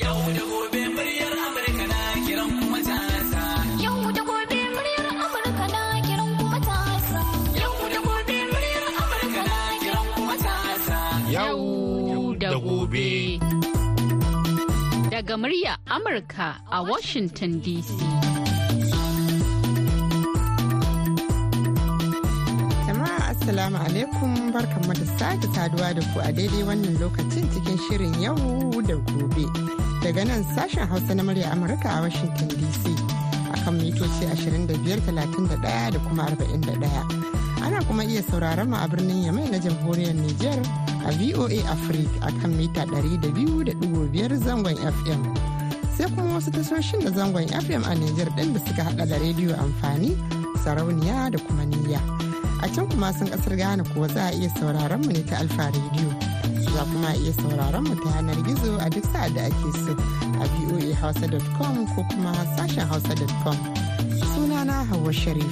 Yau da gobe muryar Amurka na kiran kuma tasa. Yau da gobe muryar Amurka na kiran kuma tasa. Yau da gobe muryar Amurka na kiran kuma tasa. Yau da gobe. Daga murya Amurka a Washington DC. Jama'a Assalamu alaikum barkanmu da sake saduwa da ku a daidai wannan lokacin cikin shirin yau da gobe. Daga nan sashen Hausa na murya Amurka a Washington DC akan mitoci 25,31 da kuma 41. Ana kuma iya sauraron mu a birnin Yamai na jamhuriyar Nijar a VOA Africa akan mita 200.5 zangon FM. Sai kuma wasu tashoshin da zangon FM a Nijar ɗin da suka hada da rediyo amfani, sarauniya da kuma niyya. A can kuma sun ƙasar Ghana kuwa za a iya sauraron mu ne ta Alfa Radio. Za kuma iya sauraron mu ta yanar gizo a duk sa'ad da ake so a voahausa.com ko kuma sashen hausa.com. Sunana Hauwa Sharif.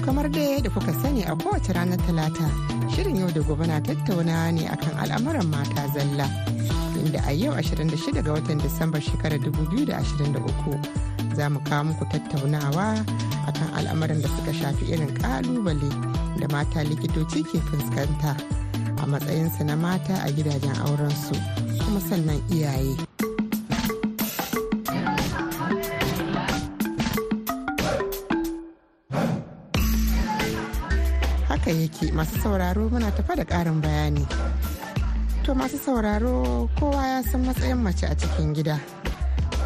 Kamar dai da kuka sani a kowace ranar talata shirin yau da gobe na tattauna ne akan al'amuran mata zalla. inda a yau 26 ga watan Disambar shekarar 2023 za mu kawo muku tattaunawa akan al'amuran da suka shafi irin ƙalubale da mata likitoci ke fuskanta a matsayinsu na mata a gidajen aurensu kuma sannan iyaye. Haka yake masu sauraro muna tafa da ƙarin bayani. To masu sauraro kowa ya san matsayin mace a cikin gida.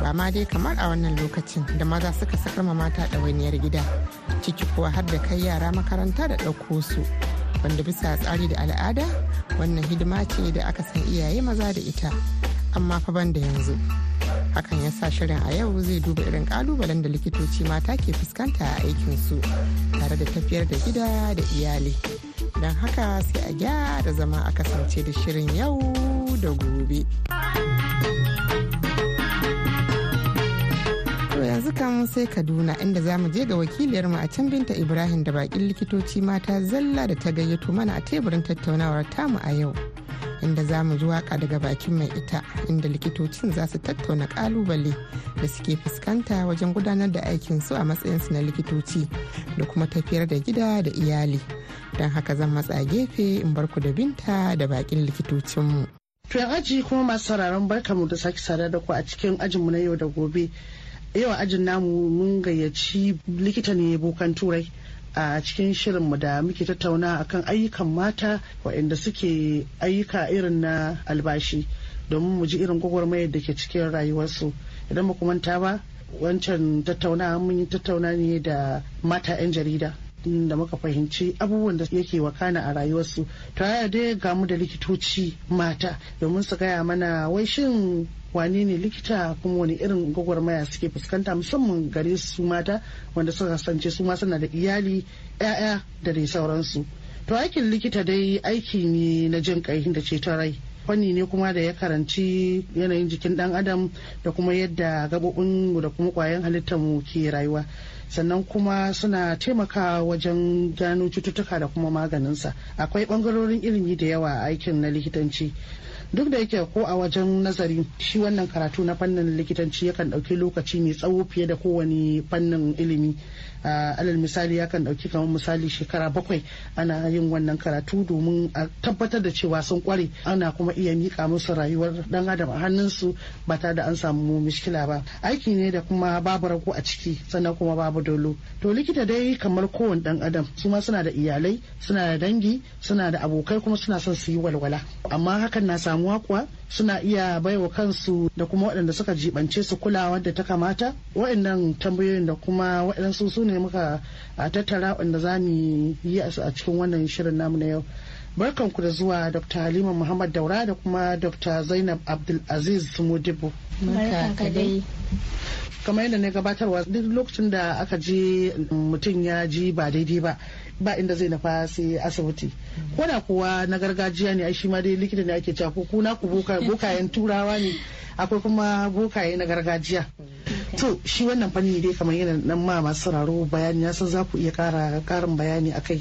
Ba ma dai kamar a wannan lokacin da maza suka sakar ma mata ɗawainiyar gida. Ciki kuwa har da kai yara makaranta da ɗauko su. Wanda bisa tsari da al'ada wannan hidima ce da aka san iyaye maza da ita. Amma fa ban da yanzu. Hakan ya sa shirin a yau zai duba irin kalubalen da likitoci mata ke fuskanta a aikinsu tare da tafiyar da gida da iyali. don haka sai a gyara zama a kasance da shirin yau da gobe. Yanzu kan sai Kaduna inda za mu je ga wakiliyarmu a can binta Ibrahim da bakin likitoci mata zalla da ta gayyato mana a teburin tattaunawar tamu a yau. Inda za mu ji waƙa daga bakin mai ita inda likitocin za su tattauna ƙalubale da suke fuskanta wajen gudanar da aikinsu a matsayinsu na likitoci da kuma tafiyar da gida da iyali. don haka zan matsa gefe in barku da binta da bakin likitocinmu. To aji kuma masu sauraron barkamu da sake sada da ku a cikin ajinmu na yau da gobe. Yau ajin namu mun gayyaci likita ne bokan turai a cikin shirinmu da muke tattauna akan ayyukan mata waɗanda suke ayyuka irin na albashi domin mu ji irin gwagwarmayar da ke cikin rayuwarsu. Idan ba manta ba wancan tattauna mun yi tattauna ne da mata 'yan jarida da muka fahimci abubuwan da yake wakana a rayuwarsu to ya dai gamu da likitoci mata domin su gaya mana wai shin wane ne likita kuma wani irin gwagwarmaya suke fuskanta musamman gare su mata wanda suka kasance su ma suna da iyali 'ya'ya da dai sauransu. To aikin likita dai aiki ne na jin kai da ceton rai. Fanni ne kuma da ya karanci yanayin jikin dan adam da kuma yadda gabobin da kuma kwayan halittar mu ke rayuwa. Sannan kuma suna taimakawa wajen gano cututtuka da kuma maganinsa. Akwai ɓangarorin ilimi da yawa a aikin na likitanci. Duk da yake ko a wajen nazari shi wannan karatu na fannin likitanci yakan ɗauki lokaci mai tsawo fiye da kowane fannin ilimi. Alal misali yakan ɗauki kamar misali shekara bakwai ana yin wannan karatu domin a tabbatar da cewa sun kware ana kuma iya mika musu rayuwar dan adam a hannunsu ba tare da an samu mishkila ba. Aiki ne da kuma babu rago a ciki sannan kuma babu dolo. To likita dai kamar kowane dan adam su ma suna da iyalai suna da dangi suna da abokai kuma suna son su yi walwala. Amma hakan na samuwa kuwa suna iya baiwa kansu da kuma waɗanda suka jibance su kulawa da ta kamata. Waɗannan tambayoyin da kuma waɗansu su ne muka tattara wanda za mu yi a cikin wannan shirin namu na yau. Barkanku da zuwa dr halima muhammad daura da kuma dr zainab abdulaziz modibo. Kamar yadda na gabatarwa duk lokacin da aka je mutum ya ji ba daidai ba ba inda zai nafa sai asibiti. Ko da kuwa na gargajiya ne shi ma dai likita ne ake cewa ko kuna ku bokayen turawa ne akwai kuma bokaye na gargajiya. To shi wannan fanni dai kamar yana nan ma masu sauraro bayani na san za ku iya kara karin bayani akai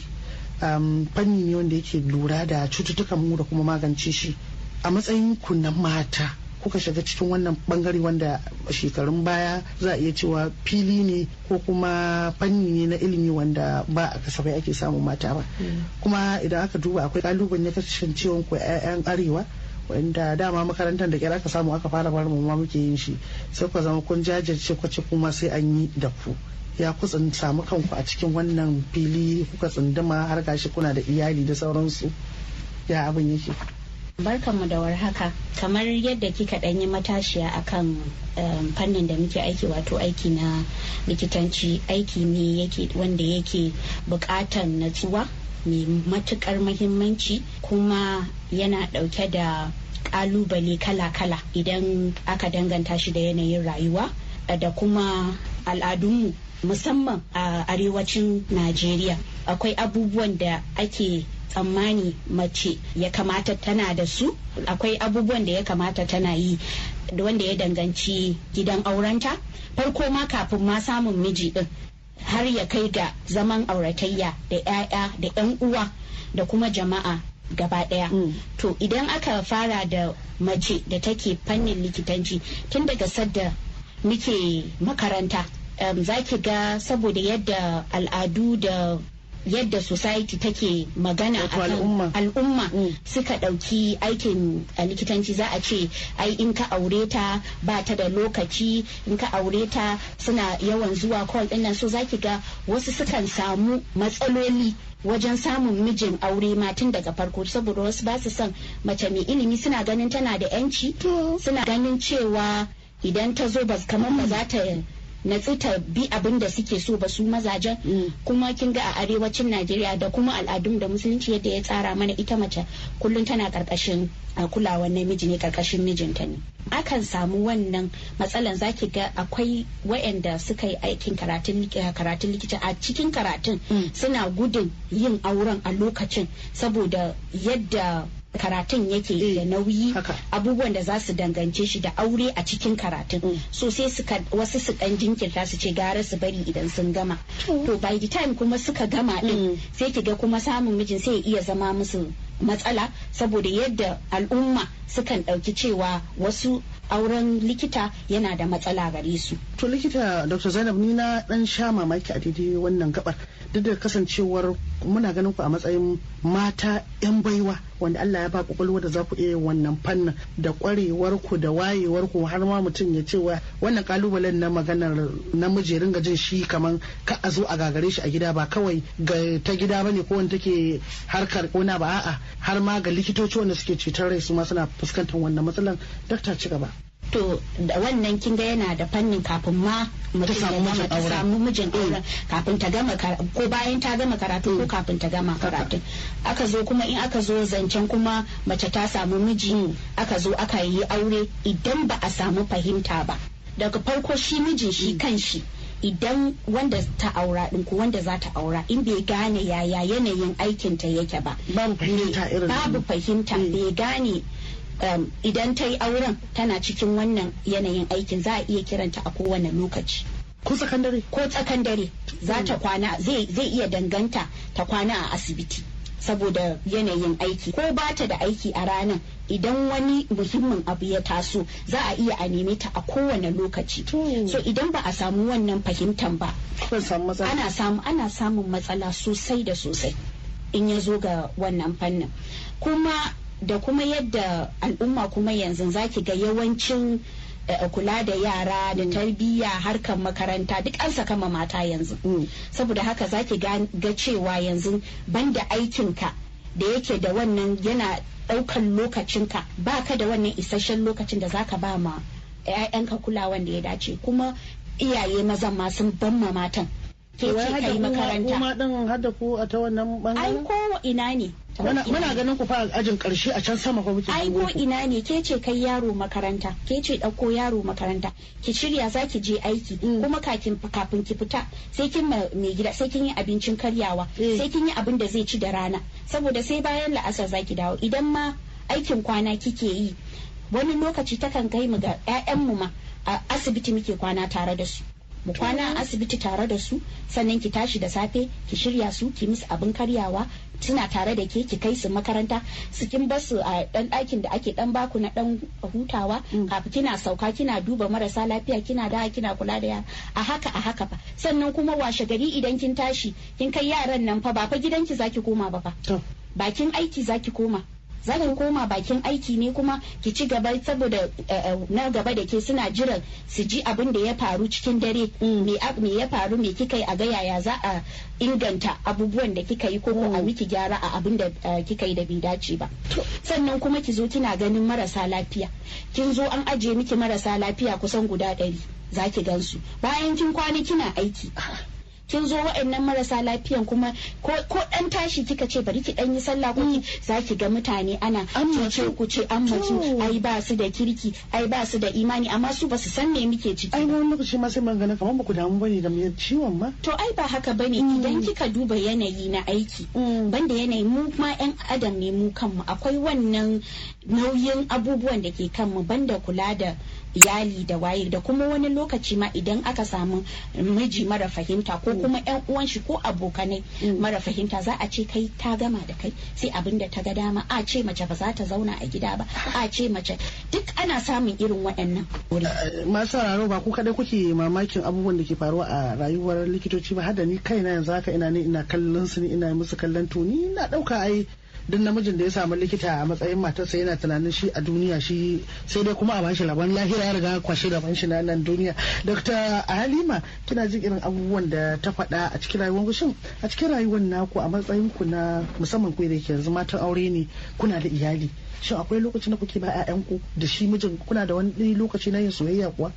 fanni ne wanda yake lura da cututtukan mu da kuma magance shi. A matsayin ku na mata kuka shiga cikin wannan ɓangare wanda shekarun baya za a iya cewa fili ne ko kuma fanni ne na ilimi wanda ba a kasafai ake samun mata ba. Kuma idan aka duba akwai kalubalen ya kasancewan ku 'ya'yan arewa wanda dama makarantar da kira aka samu aka fara bar mu ma muke yin shi. Sai ku zama kun jajirce ƙwace kuma sai an yi da ku. Ya ku samu kanku a cikin wannan fili kuka tsunduma har gashi kuna da iyali da sauransu. Ya abin yake? Barkanmu da warhaka. Kamar yadda kika ɗanyi matashiya akan um, fannin da muke aiki wato aiki na likitanci aiki ne yake wanda yake buƙatan natsuwa mai matuƙar mahimmanci kuma yana ɗauke da ƙalubale kala-kala. Idan aka danganta shi da yanayin rayuwa da kuma al'adunmu musamman a arewacin najeriya. Akwai abubuwan da ake tsammani mace ya kamata tana da su. Akwai abubuwan da ya kamata tana yi da wanda ya danganci gidan aurenta. Farko ma kafin ma samun miji din har ya kai ga zaman auratayya da 'ya'ya da 'yan uwa da kuma jama'a gaba ɗaya Mm. to idan aka fara da mace da take fannin likitanci tun daga sadda muke makaranta um, za ki ga saboda yadda al'adu da yadda society take magana akan al'umma. al'umma Mm. suka ɗauki aikin a likitanci za a ce ai in ka aure ta ba ta da lokaci in ka aure ta suna yawan zuwa call ɗin nan so za ki ga wasu sukan samu matsaloli wajen samun mijin aure ma tun daga farko saboda wasu ba su son mace mai ilimi suna ganin tana da yanci suna ganin cewa idan ta zo ba kamar ba za ta natsu ta bi abin da suke so ba su mazajen Mm. kuma kin ga a arewacin najeriya da kuma al'adun da musulunci yadda ya tsara mana ita mace kullum tana ƙarƙashin kulawar namiji ne ƙarƙashin mijinta ne akan samu wannan matsalan zaki ga akwai wayanda suka yi aikin karatun karatun likita a cikin karatun Mm. suna gudun yin auren a lokacin saboda yadda karatun yake Eh, da nauyi haka. abubuwan da za su dangance shi da aure a cikin karatun Mm. so sai suka wasu su dan jinkirta su ce gara su bari idan sun gama to by the time kuma suka gama din Mm. sai ki ga kuma samun mijin sai ya iya zama musu matsala saboda yadda al'umma sukan ɗauki cewa wasu auren likita yana da matsala gare su To likita Dr. Zainab ni na dan sha mamaki a daidai wannan gabar duk da kasancewar muna ganin ku a matsayin mata 'yan baiwa wanda Allah ya ba ƙwaƙwalwa da za ku iya wannan fannin da kwarewar ku da wayewar ku har ma mutum ya ce wa wannan kalubalen na maganar namiji ringa jin shi kaman ka a zo a gagare shi a gida ba kawai ga ta gida ba ne ko wanda take harkar kona ba a'a har ma ga likitoci wanda suke cutar rai su ma suna fuskantar wannan matsalan dakta ci gaba. To da wannan kin ga yana da fannin kafin ma mutum ya samu gama mijin ta samu mijin auren kafin ta gama ko bayan ta gama karatu ko kafin ta gama karatu. Aka zo kuma in aka zo zancen kuma mace ta samu miji aka zo aka yi aure idan ba a samu fahimta ba. Daga farko shi mijin shi kan shi idan wanda ta aura din ko wanda za ta aura in bai gane yaya yanayin aikinta yake ba. Babu fahimta irin babu fahimta Mm. bai gane idan ta yi auren tana cikin wannan yanayin aikin za a iya kiranta a kowane lokaci. Ko sakandare? ko tsakan dare za ta kwana zai zai iya danganta ta kwana a asibiti saboda yanayin aiki. Ko ba ta da aiki a ranar idan wani muhimmin abu ya taso za a iya a neme ta a kowane lokaci. So idan ba a samu wannan fahimtan ba ana samu ana samun matsala sosai da sosai in ya zo ga wannan fannin. Kuma da kuma yadda al'umma kuma yanzu zaki ga yawancin eh, kula da yara da tarbiyya harkar makaranta duk an saka ma mata yanzu. Mm. saboda haka zaki ga ga cewa yanzu banda aikinka da yake da wannan yana ɗaukan lokacinka baka da wannan isasshen lokacin da zaka ba ma 'ya'yanka kulawan da ya dace. Kuma iyaye mazan ma sun ban ma matan. Ke ce kai makaranta. Kuma din hada ku a ta wannan ai ko ina ne. Muna muna ganin ku fa ajin ƙarshe a can sama ko muke ai ko ina ne? Ke ce kai yaro makaranta. Ke ce ɗauko yaro makaranta. Ki shirya za ki je aiki. Mm. kuma kafin kafin ki fita sai kin ma mai gida sai kin yi abincin karyawa. Mm. sai kin yi abin da zai ci da rana. Saboda sai bayan la'asar za ki dawo. Idan ma aikin kwana kike yi wani lokaci takan kai mu ga 'ya'yanmu ma a asibiti muke kwana tare da su. Mu kwana a asibiti tare da su sannan ki tashi da safe ki shirya su ki musu abin karyawa suna tare da ke ki kai su makaranta su kin bar su a dan ɗakin da ake dan baku na dan hutawa. Kafin kina sauka kina duba marasa lafiya kina da kina kula da yara. A haka a haka fa. Sannan kuma washe gari idan kin tashi kin kai yaran nan fa ba fa gidanki zaki koma ba fa. Bakin aiki zaki koma. Za ki koma bakin aiki ne kuma ki ci gaba saboda eh, eh, na gaba da ke suna jiran su ji abin da ya faru cikin dare me ab- me ya faru me kika yi a ga yaya za a inganta abubuwan da kika yi ko a miki gyara a abin da eh, kika yi da bai dace ba. Sannan kuma ki zo kina ganin marasa lafiya. Kin zo an ajiye miki marasa lafiya kusan guda ɗari za ki gansu. Bayan kin kwana kina aiki. Kin zo waɗannan marasa lafiyan kuma ko dan tashi kika ce bari ki dan yi sallah ko ki za ki ga mutane ana An ce ku ce an ai ba su da kirki ai ba su da imani amma su ba su san me muke ciki ai wani lokaci ma sai man ganin kamar ba ku damu ba ne da ciwon ma to ai ba haka ba ne idan kika duba yanayi na aiki banda yanayi mu ma yan adam ne mu kanmu. Akwai wannan nauyin abubuwan da ke kanmu banda kula da iyali da waye da kuma wani lokaci ma idan aka samu miji mara fahimta ko kuma yan uwan shi ko abokanai mara fahimta za a ce kai ta gama da kai sai abin da ta ga dama. A ce mace ba za ta zauna a gida ba. A ce mace duk ana samun irin waɗannan wuri. Masu sauraro ba ku kadai kuke mamakin abubuwan da ke faruwa a rayuwar likitoci ba hada ni kaina yanzu haka ina ne ina kallon su ne ina musu kallon to ni ina ɗauka ai duk namijin da ya samu likita a matsayin matarsa yana tunanin shi a duniya shi sai dai kuma a bashi rabon lahira ya riga kwashe rabon shi na nan duniya. Dr halima kina jin irin abubuwan da ta faɗa a cikin rayuwar shin a cikin rayuwar naku a matsayin ku na musamman ku da ke yanzu matan aure ne kuna da iyali? Shin akwai lokacin da kuke ba 'ya'yanku da shi mijin kuna da wani lokaci na yin soyayya kuwa?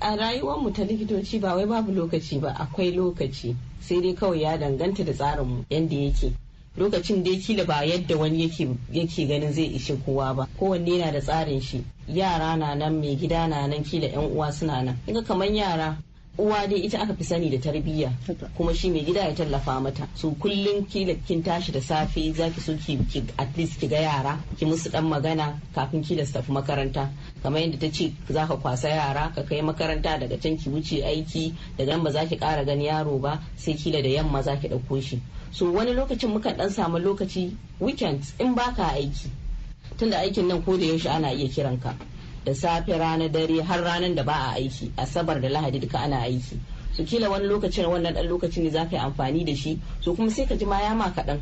A rayuwarmu ta likitoci ba wai babu lokaci ba akwai lokaci. Sai dai kawai ya danganta da tsarinmu yadda yake. Lokacin dai kila ba yadda wani yake ganin zai ishe kowa ba. Kowanne yana da tsarin shi. Yara na nan mai gida na nan kila yan uwa suna nan. Kinga kamar yara uwa dai ita aka fi sani da tarbiyya. Kuma shi mai gida ya tallafa mata. So kullum kila kin tashi da safe zaki so ki ki- at least ki ga yara ki musu dan magana kafin kila su tafi makaranta. Kamar yadda ta ce za ka kwasa yara ka kai makaranta daga can ki wuce aiki daga nan ba za ki kara gani yaro ba sai kila da yamma za ki ɗauko shi. So wani lokacin mukan dan samu lokaci weekend in baka aiki. Tunda aikin nan ko da yaushe ana iya kiranka da safe rana dare har ranar da ba a aiki. Asabar da lahadi duka ana aiki. Su kila wani lokacin wannan dan lokacin ne zaka yi amfani da shi. So kuma sai ka ji ma ya ma kaɗan.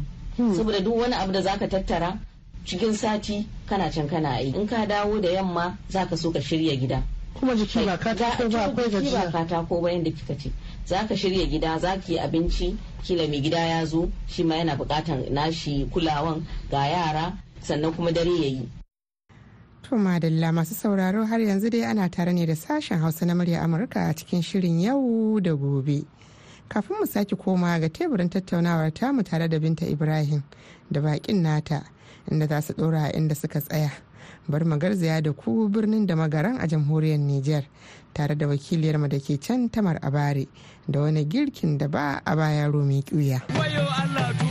Saboda duk wani abu da zaka tattara cikin sati kana can kana aiki in ka dawo da yamma zaka so ka shirya gida. Kuma jiki ba katako ba akwai jiki ba gajiya. katako ba yadda kika ce. Za ka shirya gida za ki yi abinci kila mai gida ya zo shi ma yana bukatan nashi kulawan ga yara sannan kuma dare ya yi. To madalla masu sauraro har yanzu dai ana tare ne da sashen Hausa na murya Amurka a cikin shirin yau da gobe. Kafin mu sake koma ga teburin tattaunawar tamu tare da Binta Ibrahim da bakin nata inda za su dora inda suka tsaya. Bar mu garzaya da ku birnin da magaran a jamhuriyar Nijar tare da wakiliyarmu da ke can Tamar Abare da wani girkin da ba a baya mai ƙuya.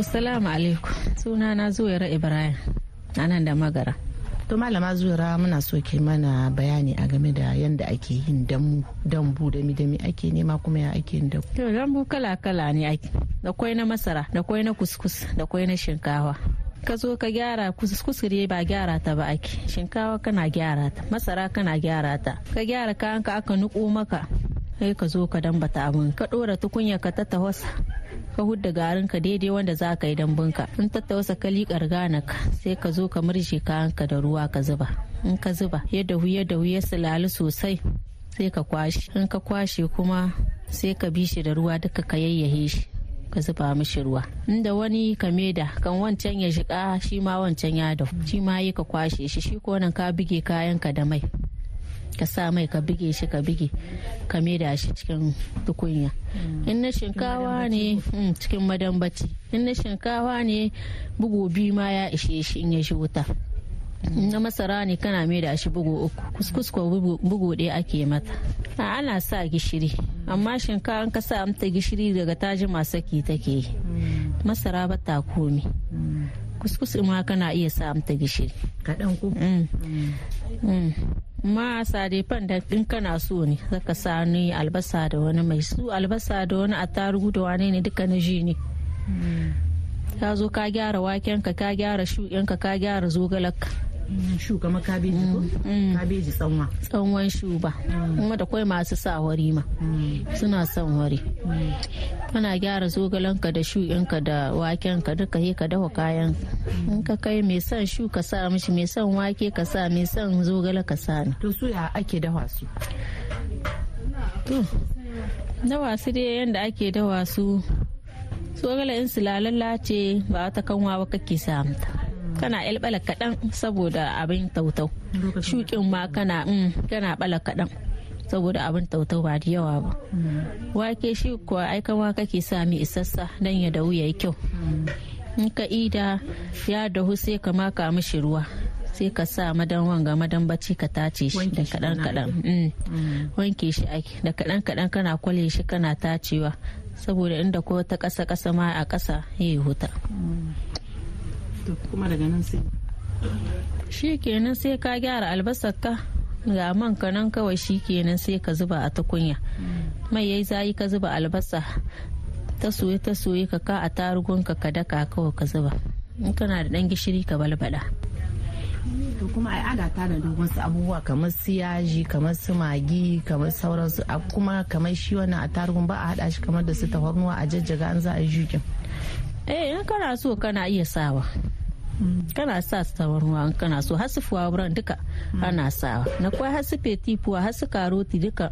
To salamu alaikum suna na zuwaira Ibrahim a nan da magara. To malama zuwa muna so ke mana bayani a game da yadda ake yin damu dambu da dami ake nema kuma ya ake yin dambu. To lambu kala kala ne ake da kwai na masara da kwai na kuskus da kwai na shinkawa. Ka zo ka gyara kuskus ne ba gyara ta ba ake shinkawa kana gyara ta masara kana gyara ta ka gyara kayan ka aka nuko maka sai ka zo ka dambata abin. Ka dora tukunya ka ta tawasa ka hudda garin ka daidai wanda za ka yi dambunka. In ta tawasa ka liƙar ganak sai ka zo ka murje kayan ka da ruwa ka zuba. In ka zuba yadda huye da huye sulali sosai sai ka kwashe. In ka kwashe kuma sai ka bi shi da ruwa duka ka yayyahe shi ka zuba mishi ruwa. Inda wani ka da kan wancan ya shiga shi ma wancan ya dafu shi ma yi ka kwashe shi. Shi ko nan ka bige kayan ka da mai. Ka sa mai ka bige shi ka bige ka da shi cikin tukunya. In na shinkawa ne mm, cikin madambaci. In na shinkawa ne bugu biyu ma ya ishe shi in ya shi wuta. Na masara ne kana mai da shi bugu uku. Kuskus ko bugu- ɗaya ake mata. Ana sa gishiri. Amma shinkawa in ka sa mata gishiri daga taji masaki take yi. Masara ba ta komi. Kuskus ma kana iya sa mata gishiri Kaɗan ku. Mm. Mm. ma sadefan da in kana so ne zaka sa ni albasa da wani mai su albasa da wani attarugu da wane ne duka na ji ne ka zo ka gyara wakenka ka gyara shuɗinka ka gyara zogalarka shu kamar kabeji ko? Kabeji tsanwa. Tsawon shuba kuma da kwai masu sa wari ma. Suna son wari. Kana gyara zogalanka da shuɗinka da wakenka duka he ka dafa kayan. In ka kai mai son shu ka sa mishi mai son wake ka sa mai son zogala ka sa ni. To su ya ake dafa su? To dawa su dai yanda ake dawa su. Zogala in su lalalla ce ba ta kanwa ba kake sa mata. Kana bala kaɗan saboda abin tautau. Shukin ma kana kana bala kaɗan saboda abin tautau ba da yawa ba. Wake shi kuwa aikanwa kake sa mi isassa dan ya dahu yayi kyau. In ka ida ya dahu sai ka maka mishi ruwa sai ka sa madan wanga madan bacci ka tace shi da kaɗan kaɗan. wanke shi ake da kaɗan kaɗan kana kwale shi kana tacewa saboda inda ko ta ƙasa ƙasa ma a ƙasa ya huta. Kuma daga nan sai. Shi kenan sai ka gyara albasar ka ga man ka nan kawai shi kenan sai ka zuba a tukunya. Mai yayi zayi ka zuba albasa ta soye ta soye ka ka a tarugun ka ka daka kawai ka zuba. In kana da dan gishiri ka balbada to kuma ai ana tana da wasu abubuwa kamar su yaji kamar su magi kamar sauransu. Kuma kamar shi wannan a tarugun ba a hada shi kamar da su tafarnuwa a jajjaga an za a yi jukin eh in kana so kana iya sawa. Kana sa su tawarnuwa in kana so. Har su fuwaburan duka ana sawa. Na kwai har su fetifuwa har su karoti duka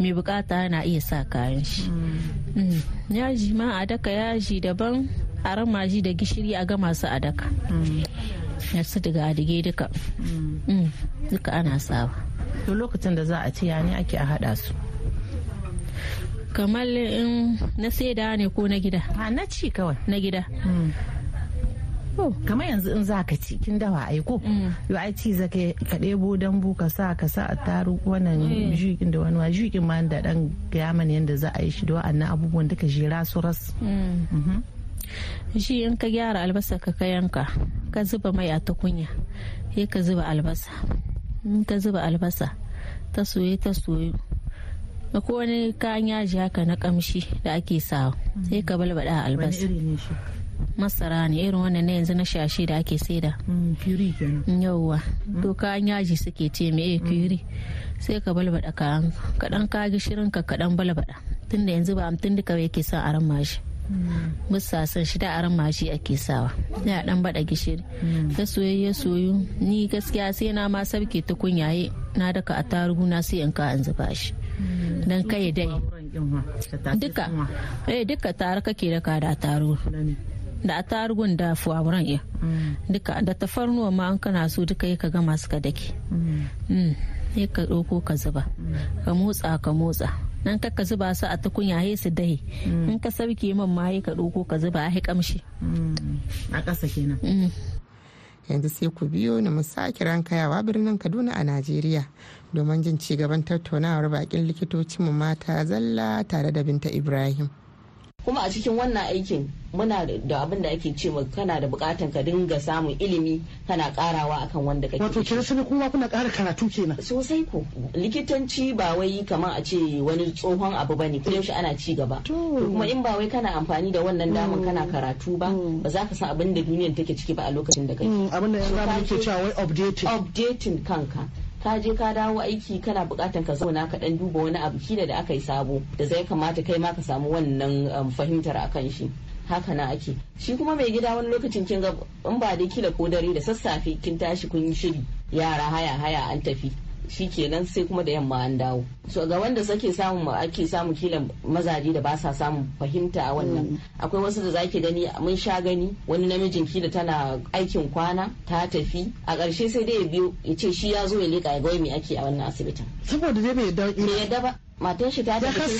mai buƙata yana iya sa kayan shi. Yaji ma a daka yaji daban a ramaji da gishiri a gama su a daka. Ya su daga adige duka. Duka ana sawa. To lokacin da za a ci ya ne ake a hada su? Kamar in na saida ne ko na gida? A na ci kawai. Na gida. Kamar yanzu in za ka ci kin dawa ai ko? Yau ai ci zaka ka ɗebo dambu ka sa ka sa a taru wannan jukin da wani jukin ma da dan gaya mana yadda za a yi shi da wa'annan abubuwan duka jera su ras. Shi in ka gyara albasa ka ka yanka ka zuba mai a tukunya sai ka zuba albasa. In ka zuba albasa ta soye ta soyu. Ko wani kayan yaji haka na kamshi da ake sawa. Sai ka balbada albasa. masara ne irin wannan na yanzu na shashi da ake saida. Puri kenan. Yauwa. To kayan yaji suke ce me puri sai ka balbada kayan kadan ka gishirin ka kadan balbada tunda yanzu ba amtun duka yake son aran mashi. Musa san shi da aran mashi ake sawa. Ya dan ba da gishiri. Ta soyayya soyu ni gaskiya sai na ma sabke tukunyaye na daka a tarugu na sai in ka an zuba shi. Dan kai dai. Duka. Eh duka tare kake daka da tarugu da tarugun da fuwaburan iya. Duka. Da tafarnuwa ma an kana so duka yi ka gama suka dake. Sai ka ɗauko ka zuba. Ka motsa ka motsa. Nan ka ka zuba su a tukunya sai su dahe. In ka sauke man ma ka ɗauko ka zuba a kamshi a ƙasa kenan. Yanzu sai ku biyo ni mu sake rankayawa birnin kaduna a najeriya domin jin ci gaban tattaunawar bakin likitocinmu mata zalla tare da binta ibrahim. Kuma a cikin wannan aikin muna da abin da ake ce kana da bukatan ka dinga samun ilimi kana karawa akan wanda kake wato kira sani kuma kuna ƙara karatu kenan. Sosai ko. Likitanci ba wai kamar a ce wani tsohon abu ba ne kuma yaushe ana ci gaba. Kuma in ba wai kana amfani da wannan daman kana karatu ba ba za ka san abin da duniyar take ciki ba a lokacin da kake. Abin da yanzu muke cewa wai updating. updating kanka. Ka je ka dawo aiki kana bukatan ka zauna ka dan duba wani abu kila da aka yi sabo da zai kamata kai ma ka samu wannan fahimtar akan shi. Haka na ake. Shi kuma mai gida wani lokacin kin ga in ba dai kila ko dare da sassafe kin tashi kun yi shiri yara haya haya an tafi. Shi kenan sai kuma da yamma an dawo. So ga wanda sake samun ake samu kila mazaje da ba sa samun fahimta a wannan. Akwai wasu da zaki gani mun sha gani wani namijin kila tana aikin kwana ta tafi. A ƙarshe sai dai ya biyo ya ce shi ya zo ya leƙa ya ga me ake a wannan asibitin. Saboda dai bai yadda bai yadda ba. Matan shi ta tafi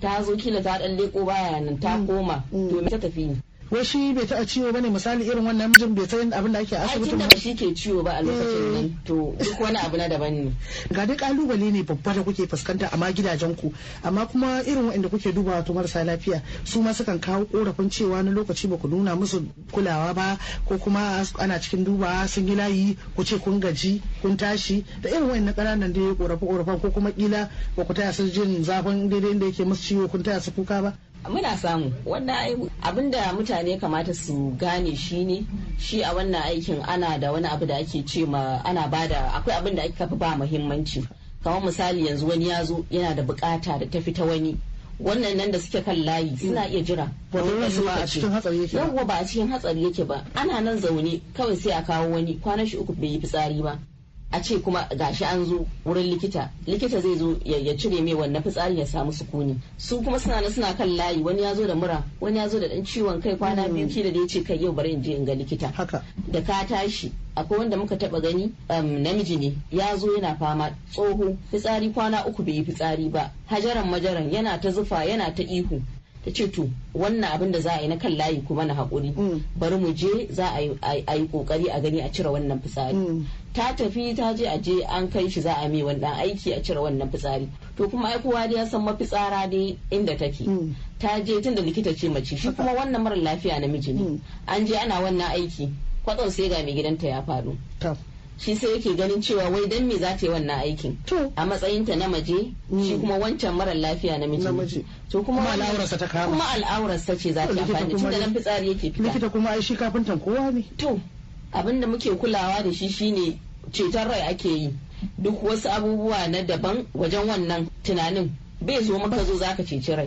ta zo kila ta dan leko baya nan ta koma. To me ta tafi ne? Wai shi bai taɓa ciwo ba ne misali irin wannan mijin bai san abin da ake asibitin da ba. shi ke ciwo ba a lokacin nan to duk wani abu na daban ne. Ga dai ƙalubale ne babba da kuke fuskanta amma gidajen ku. Amma kuma irin waɗanda kuke dubawa to marasa lafiya su ma sukan kawo korafin cewa na lokaci ba ku nuna musu kulawa ba ko kuma ana cikin dubawa sun yi layi ku ce kun gaji kun tashi da irin waɗannan ƙananan da ya korafi korafin ko kuma kila ba ku taya su jin zafin daidai inda yake musu ciwo kun taya su kuka ba. Muna samu. Wannan ai- abin da mutane kamata su gane shi ne shi a wannan aikin ana da wani abu da ake ce ma ana ba da akwai abin da ake kafa ba muhimmanci. Kamar misali yanzu wani ya zo yana da buƙata da ta fita wani. Wannan nan da suke kan layi suna iya jira. Wato ransu ba a cikin hatsari yake ba. yawwa ba a cikin hatsari yake ba. Ana nan zaune kawai sai a kawo wani. Kwanan shi uku bai yi fitsari ba. A ce kuma gashi an zo wurin likita likita zai zo ya cire mai wannan fitsari ya samu sukuni. Su kuma suna nan suna kan layi wani ya zo da mura wani ya zo da dan ciwon kai kwana biyu kila da ya ce kai yau bari in je in ga likita. Haka. Da ka tashi akwai wanda muka taba gani um, namiji ne ya zo yana fama tsoho fitsari kwana uku bai yi fitsari ba hajaran majaran yana ta zufa yana ta ihu. Ta ce to wannan abin da za a yi na kan layi kuma na haƙuri. Mm. bari mu je za a yi ƙoƙari a gani a cire wannan fitsari. Mm. ta tafi ta je a je an kai shi za a mai wannan aiki a cire wannan fitsari. To kuma ai kowa ya san mafitsara dai inda take. Mm. ta je tun da likita ce mace shi kuma wannan mara lafiya namiji ne. An je ana wannan aiki kwatsam sai ga mai gidanta ya ta. Shi sai yake ganin cewa wai dan me za ta yi wannan aikin? To. A matsayinta na maje shi kuma wancan mara lafiya ne. Namiji. to kuma al'aurarsa ta kama. kuma al'aurarsa ce za ta amfani. tun da nan fitsari yake fita. likita kuma ai shi kafintan kowa ne. To abin da muke kulawa da shi shine ceton rai ake yi. Duk wasu abubuwa na daban wajen wannan tunanin bai zo maka zo zaka ceci rai.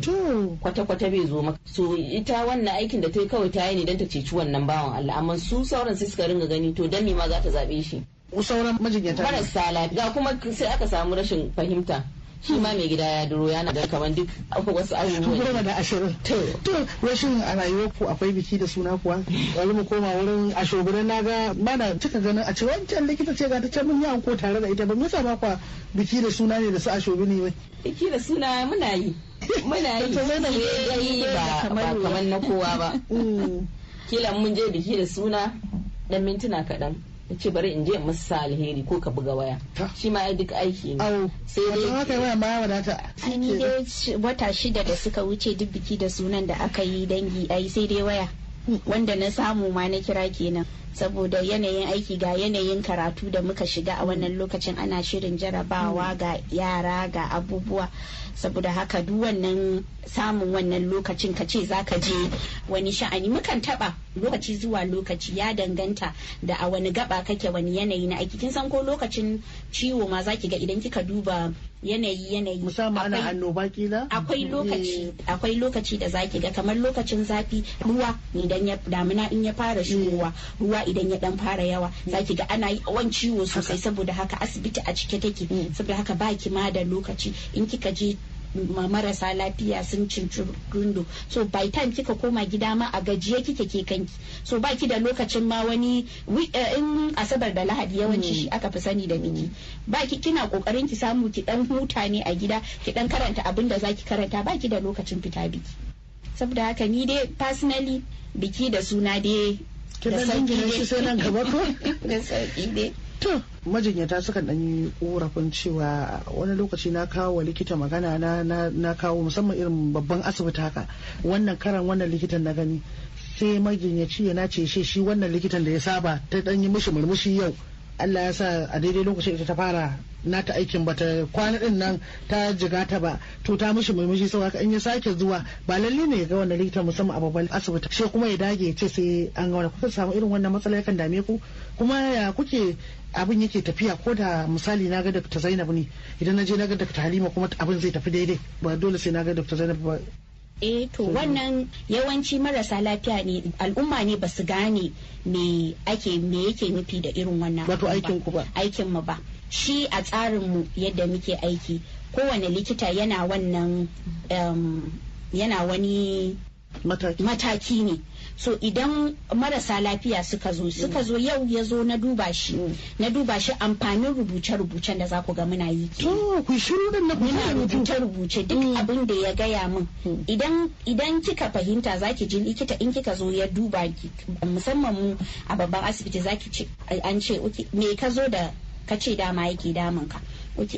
Kwata-kwata bai zo maka. So ita wannan aikin da ta yi kawai ta yi ne don ta ceci wannan bawan Allah. Amma su sauran sai suka ringa gani to dan me ma za ta zaɓe shi? Sauran majinyata ne. marasa lafiya kuma sai aka samu rashin fahimta. Shi ma mai gida ya duro yana da kamar duk akwai wasu goma abubuwa da ashirin. To. rashin a rayuwar ku akwai biki da suna kuwa? Bari mu koma wurin a shugunan na ga mana cika ganin a ce wancan likita ce ga ta can mun yi anko tare da ita ba. Me yasa ba kwa biki da suna ne da su a shuguni wai biki da suna muna yi. Muna yi. Ba kamar na kowa ba. Mm. kila mun je biki da suna dan mintuna kaɗan. Ya ce bari in je in masa sa alheri ko ka buga waya. Shi ma ai duk aiki ne. Sai wato haka dai waya ma ya wadata. Dai sh- wata shida da suka wuce duk biki da sunan da aka yi dangi ai sai dai waya. Wanda na samu ma na kira kenan. Saboda yanayin aiki ga yanayin karatu da muka shiga a wannan lokacin ana shirin jarabawa ga yara ga abubuwa. Saboda haka duk wannan samun wannan lokacin ka ce zaka je wani sha'ani. Mukan taba lokaci zuwa lokaci ya danganta da a wani gaba kake wani yanayi na aiki. Kin san ko lokacin ciwo ma zaki ga idan kika duba yanayi yanayi. Musamman ana akwai- annoba kila? akwai lokaci akwai lokaci da zaki ga kamar lokacin zafi ruwa idan ya damina in ya fara shigowa ruwa idan ya dan fara yawa zaki ga ana yawan ciwo sosai saboda haka asibiti a cike take. Saboda haka baki ma da lokaci. In kika je marasa lafiya sun cinci rundo so by time kika koma gida ma a gajiye kike ke kanki. So baki da lokacin ma wani eh, in asabar da lahadi yawanci shi aka fi sani da biki. Baki kina ƙoƙarin ki samu ki dan huta ne a gida ki dan karanta abin da zaki karanta baki da lokacin fita biki. Saboda haka ni dai personally biki da suna dai da sauƙi dai. To, majinyata sukan ɗan yi korafin cewa wani lokaci na kawo wa likita magana na, na, kawo musamman irin babban asibiti haka. Wannan karan wannan likitan na gani sai majinyaci ya nace shi shi wannan likitan da ya saba ta ɗan yi mishi murmushi yau. Allah ya sa a daidai lokacin ita ta fara nata aikin bata kwana ɗin nan ta jiga ta ba. To ta mishi murmushi sau haka in ya sake zuwa ba lalle ne ga wannan likitan musamman a babban asibiti. Sai kuma ya dage ya ce sai an ga wani kuka samu irin wannan matsala yakan dame ku? Kuma ya kuke abin yake tafiya ko da misali na ga Dr. Zainab ne idan na je na ga Dr. Halima kuma abin zai tafi daidai ba dole sai na ga Dr. Zainab ba eh to wannan yawanci marasa lafiya ne al'umma ne ba su gane me ake me yake nufi da irin wannan Wato aikin ku ba. aikin mu ba shi a tsarin mu yadda muke aiki kowane likita yana wannan um, yana wani mataki mataki ne so idan marasa lafiya suka zo suka zo yau ya zo na duba shi na duba shi amfanin rubuce-rubucen da za ku ga muna yi to ku shiru din na ku muna shiru rubuce-rubuce duk abin da ya gaya min. Idan idan kika fahimta zaki ji likita in kika zo ya duba ki musamman mu a babban asibiti zaki ce an ce "Okay, me ka zo da ka ce dama yake damun ka?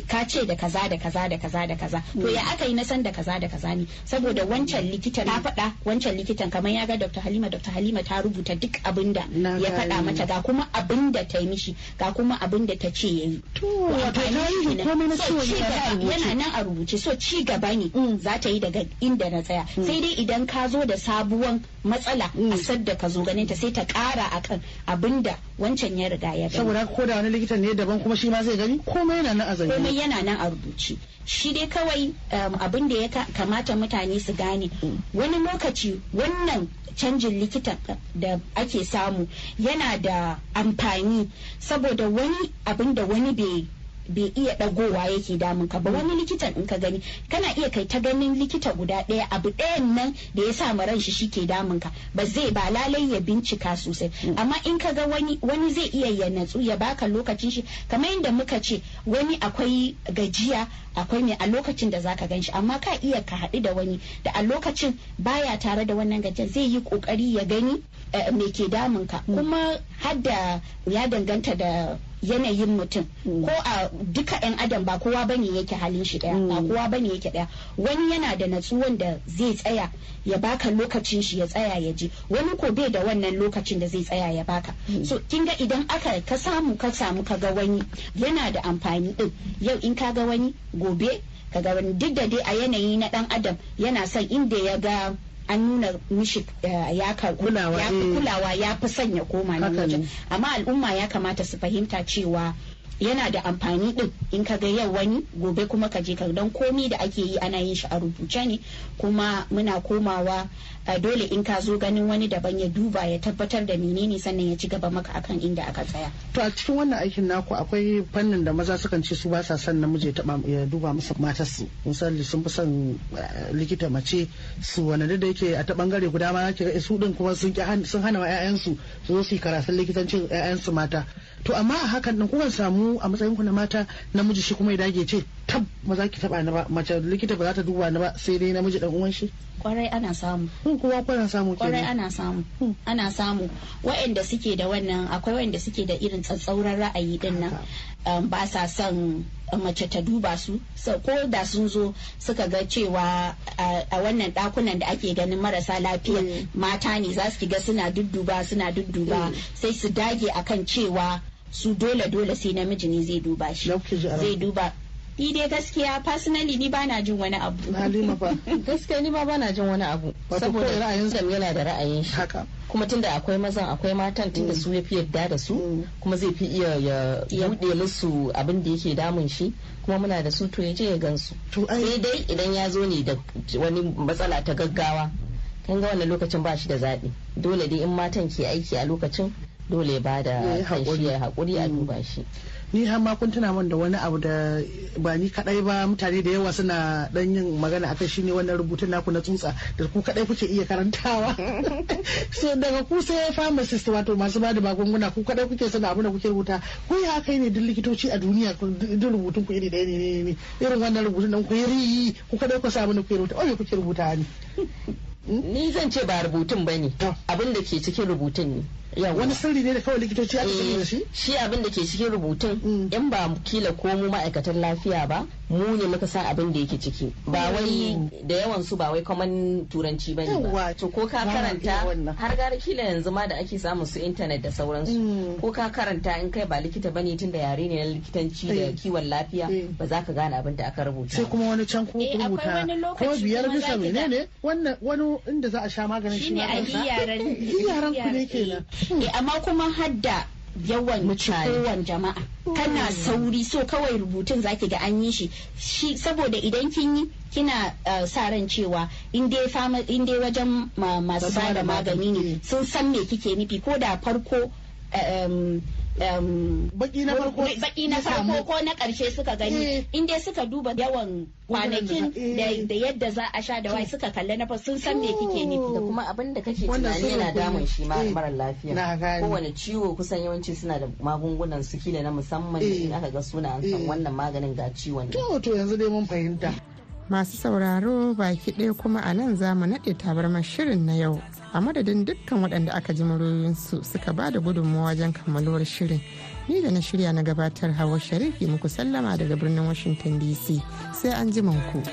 Ka ce da kaza da kaza da kaza da kaza. To ya aka yi na san da kaza da kaza ne. Saboda wancan likitan na faɗa wancan likitan kamar ya ga Dr. Halima Dr. Halima ta rubuta duk abin da ya faɗa mata ga kuma abin da ta yi mishi ga kuma abin da ta ce yayi to wato ta yi komai na ciwon rubuce. yana nan a rubuce. So ci gaba ne za ta yi daga inda na tsaya. Mm. sai dai idan ka zo da sabuwan matsala a sadda ka zo ganin ta sai ta kara akan abin da wancan ya riga ya gani. Saboda ko da wani likitan ne daban kuma shi ma zai gani komai yana nan a komai yana nan a rubuce. Shi dai kawai um, abin da ya ka- kamata mutane su gane. Wani lokaci wannan canjin likitan da ake samu yana da amfani saboda wani abin da wani bai bai iya dagowa yake damun ka ba. Wani likitan in ka gani kana iya kai ta ganin likita guda ɗaya abu ɗayan nan da ya sa ma ran shi shike damun ka ba zai ba lalai ya bincika sosai. Amma in ka ga wani wani zai iya ya natsu ya baka lokacin shi. Kamar yadda muka ce wani akwai gajiya akwai mai a lokacin da zaka gan shi. Amma ka iya ka haɗu da wani da a lokacin baya tare da wannan gajiyar zai yi ƙoƙari ya gani eh, me ke damun ka. Kuma hadda ya danganta da yanayin mutum. Ko a duka 'yan adam ba kowa ba ne yake halin shi ɗaya ba kowa ba ne yake ɗaya wani yana da natsuwan da zai tsaya ya baka lokacin shi ya tsaya ya ji. Wani ko bai da wannan lokacin da zai tsaya ya baka. So kin ga idan aka ka samu ka samu ka ga wani yana da amfani din yau in ka ga wani gobe ka ga wani. Duk da dai a yanayi na dan adam yana son inda ya ga an nuna mishi eh, ya Kulawa, ya fi eh. kulawa ya fi son ya koma nan wajen amma al'umma ya kamata su fahimta cewa yana da amfani din in ka ga yau wani gobe kuma ka je ka don komi da ake yi ana yin shi a rubuce ne. Kuma muna komawa a dole in ka zo ganin wani daban ya duba ya tabbatar da menene sannan ya ci gaba maka akan inda aka tsaya. To a cikin wannan aikin naku akwai fannin da maza sukan ce su ba sa son namiji ya taba ya duba musu matarsu. Misali sun fi son eh, likita mace su wani da yake a ta ɓangare guda ma ki ga su din kuma sun sun hana wa ƴaƴansu su zo su yi karatun likitancin ƴaƴansu mata. To amma a hakan din kukan samu a matsayin ku na mata namiji shi kuma ya dage ce tab maza ki taba ni ba. Mace likita ba za ta duba ni ba sai dai namiji dan uwan shi. Kwarai ana samu. Kun kowa kuna samu ƙwarai kenan ana samu. Ana samu. Waɗanda suke da wannan akwai waɗanda suke da irin tsatsauran ra'ayi ɗin nan. Um, ba sa son mace ta duba su. Ko da sun zo suka ga cewa a wannan ɗakunan da ake ganin marasa lafiya mata ne za su ga suna dudduba suna dudduba. Sai su dage akan cewa su dole dole sai namiji ne zai duba shi. Zai duba. Ni dai gaskiya personally ni bana jin wani abu. Halima fa. Gaskiya ni ba bana jin wani abu. Saboda ra'ayin Adam yana da ra'ayin shi. Haka. Kuma tunda akwai mazan akwai matan tunda su ya fi yadda da su Mm. kuma zai fi iya ya Ya- buɗe musu abin da yake damun shi kuma muna da su to ya je ya gansu sai dai idan ya zo ne da wani matsala ta gaggawa kan ga wannan lokacin ba shi da zaɓi. Dole dai in matan ke aiki a lokacin dole ba da yi kan haƙuri. shi ya haƙuri a Mm. duba shi. Ni har ma kun tuna min da wani abu da ba ni kadai ba mutane da yawa suna dan yin magana akan shine wannan rubutun naku na tsutsa da ku kadai kuke iya karantawa. So daga ku sai pharmacist wato masu ba da magunguna ku kadai kuke suna abu da kuke rubuta. Ko ya kai ne duk likitoci a duniya ku- duk rubutun ku iri ɗaya ne ne ne irin wannan rubutun nan ku yi ku kadai ku samu da kuke rubuta. Oye kuke rubuta ne ni zan ce ba rubutun ba ne To. abin da ke cikin rubutun ne wani sirri ne da kawai likitoci aka sani da shi Eh, shi abin da ke cikin rubutun Mm. in ba kila ko mu ma'aikatan lafiya ba mu ne muka san abin da yake ciki. Ba wai da yawan su ba wai kaman turanci ba ne ba. To ko ka karanta har gara kila yanzu ma da ake samun su intanet da sauransu. Mm. ko ka karanta in kai ba likita ba ne tunda yare ne na likitanci da Eh. kiwon lafiya Eh. ba za ka gane abin da aka rubuta sai kuma wani can ko Eh, rubuta ko biyar kuma bisa menene wannan wani inda za a sha maganin shi ma a yaran yaran ku ne kenan. Eh, amma kuma hadda yawan Mutane. kowan jama'a. Kana sauri so kawai rubutun zaki ga an yi shi. Shi saboda idan kin yi kina uh, sa ran cewa in dai wajen ma, masu Masu ba da ba da magani ne sun san me kike nufi. Ko da farko um, baki na farko baki na farko ko na ƙarshe suka gani in dai suka duba yawan kwanakin da yadda za a sha da wai suka kalle na sun san me kike nufi da kuma abin da kake tunani yana damun shi mara lafiya. Kowane ciwo kusan yawanci suna da magungunan su kila na musamman in aka ga suna an san wannan maganin ga ciwon to to yanzu dai mun fahimta. Masu sauraro baki ɗaya kuma a nan za mu naɗe tabarmar shirin na yau. A madadin dukkan waɗanda aka ji muryoyinsu suka ba da gudunmawa wajen kammaluwar shirin ni da na shirya na gabatar hawa sharifi muku sallama daga birnin washington dc sai an ji ku.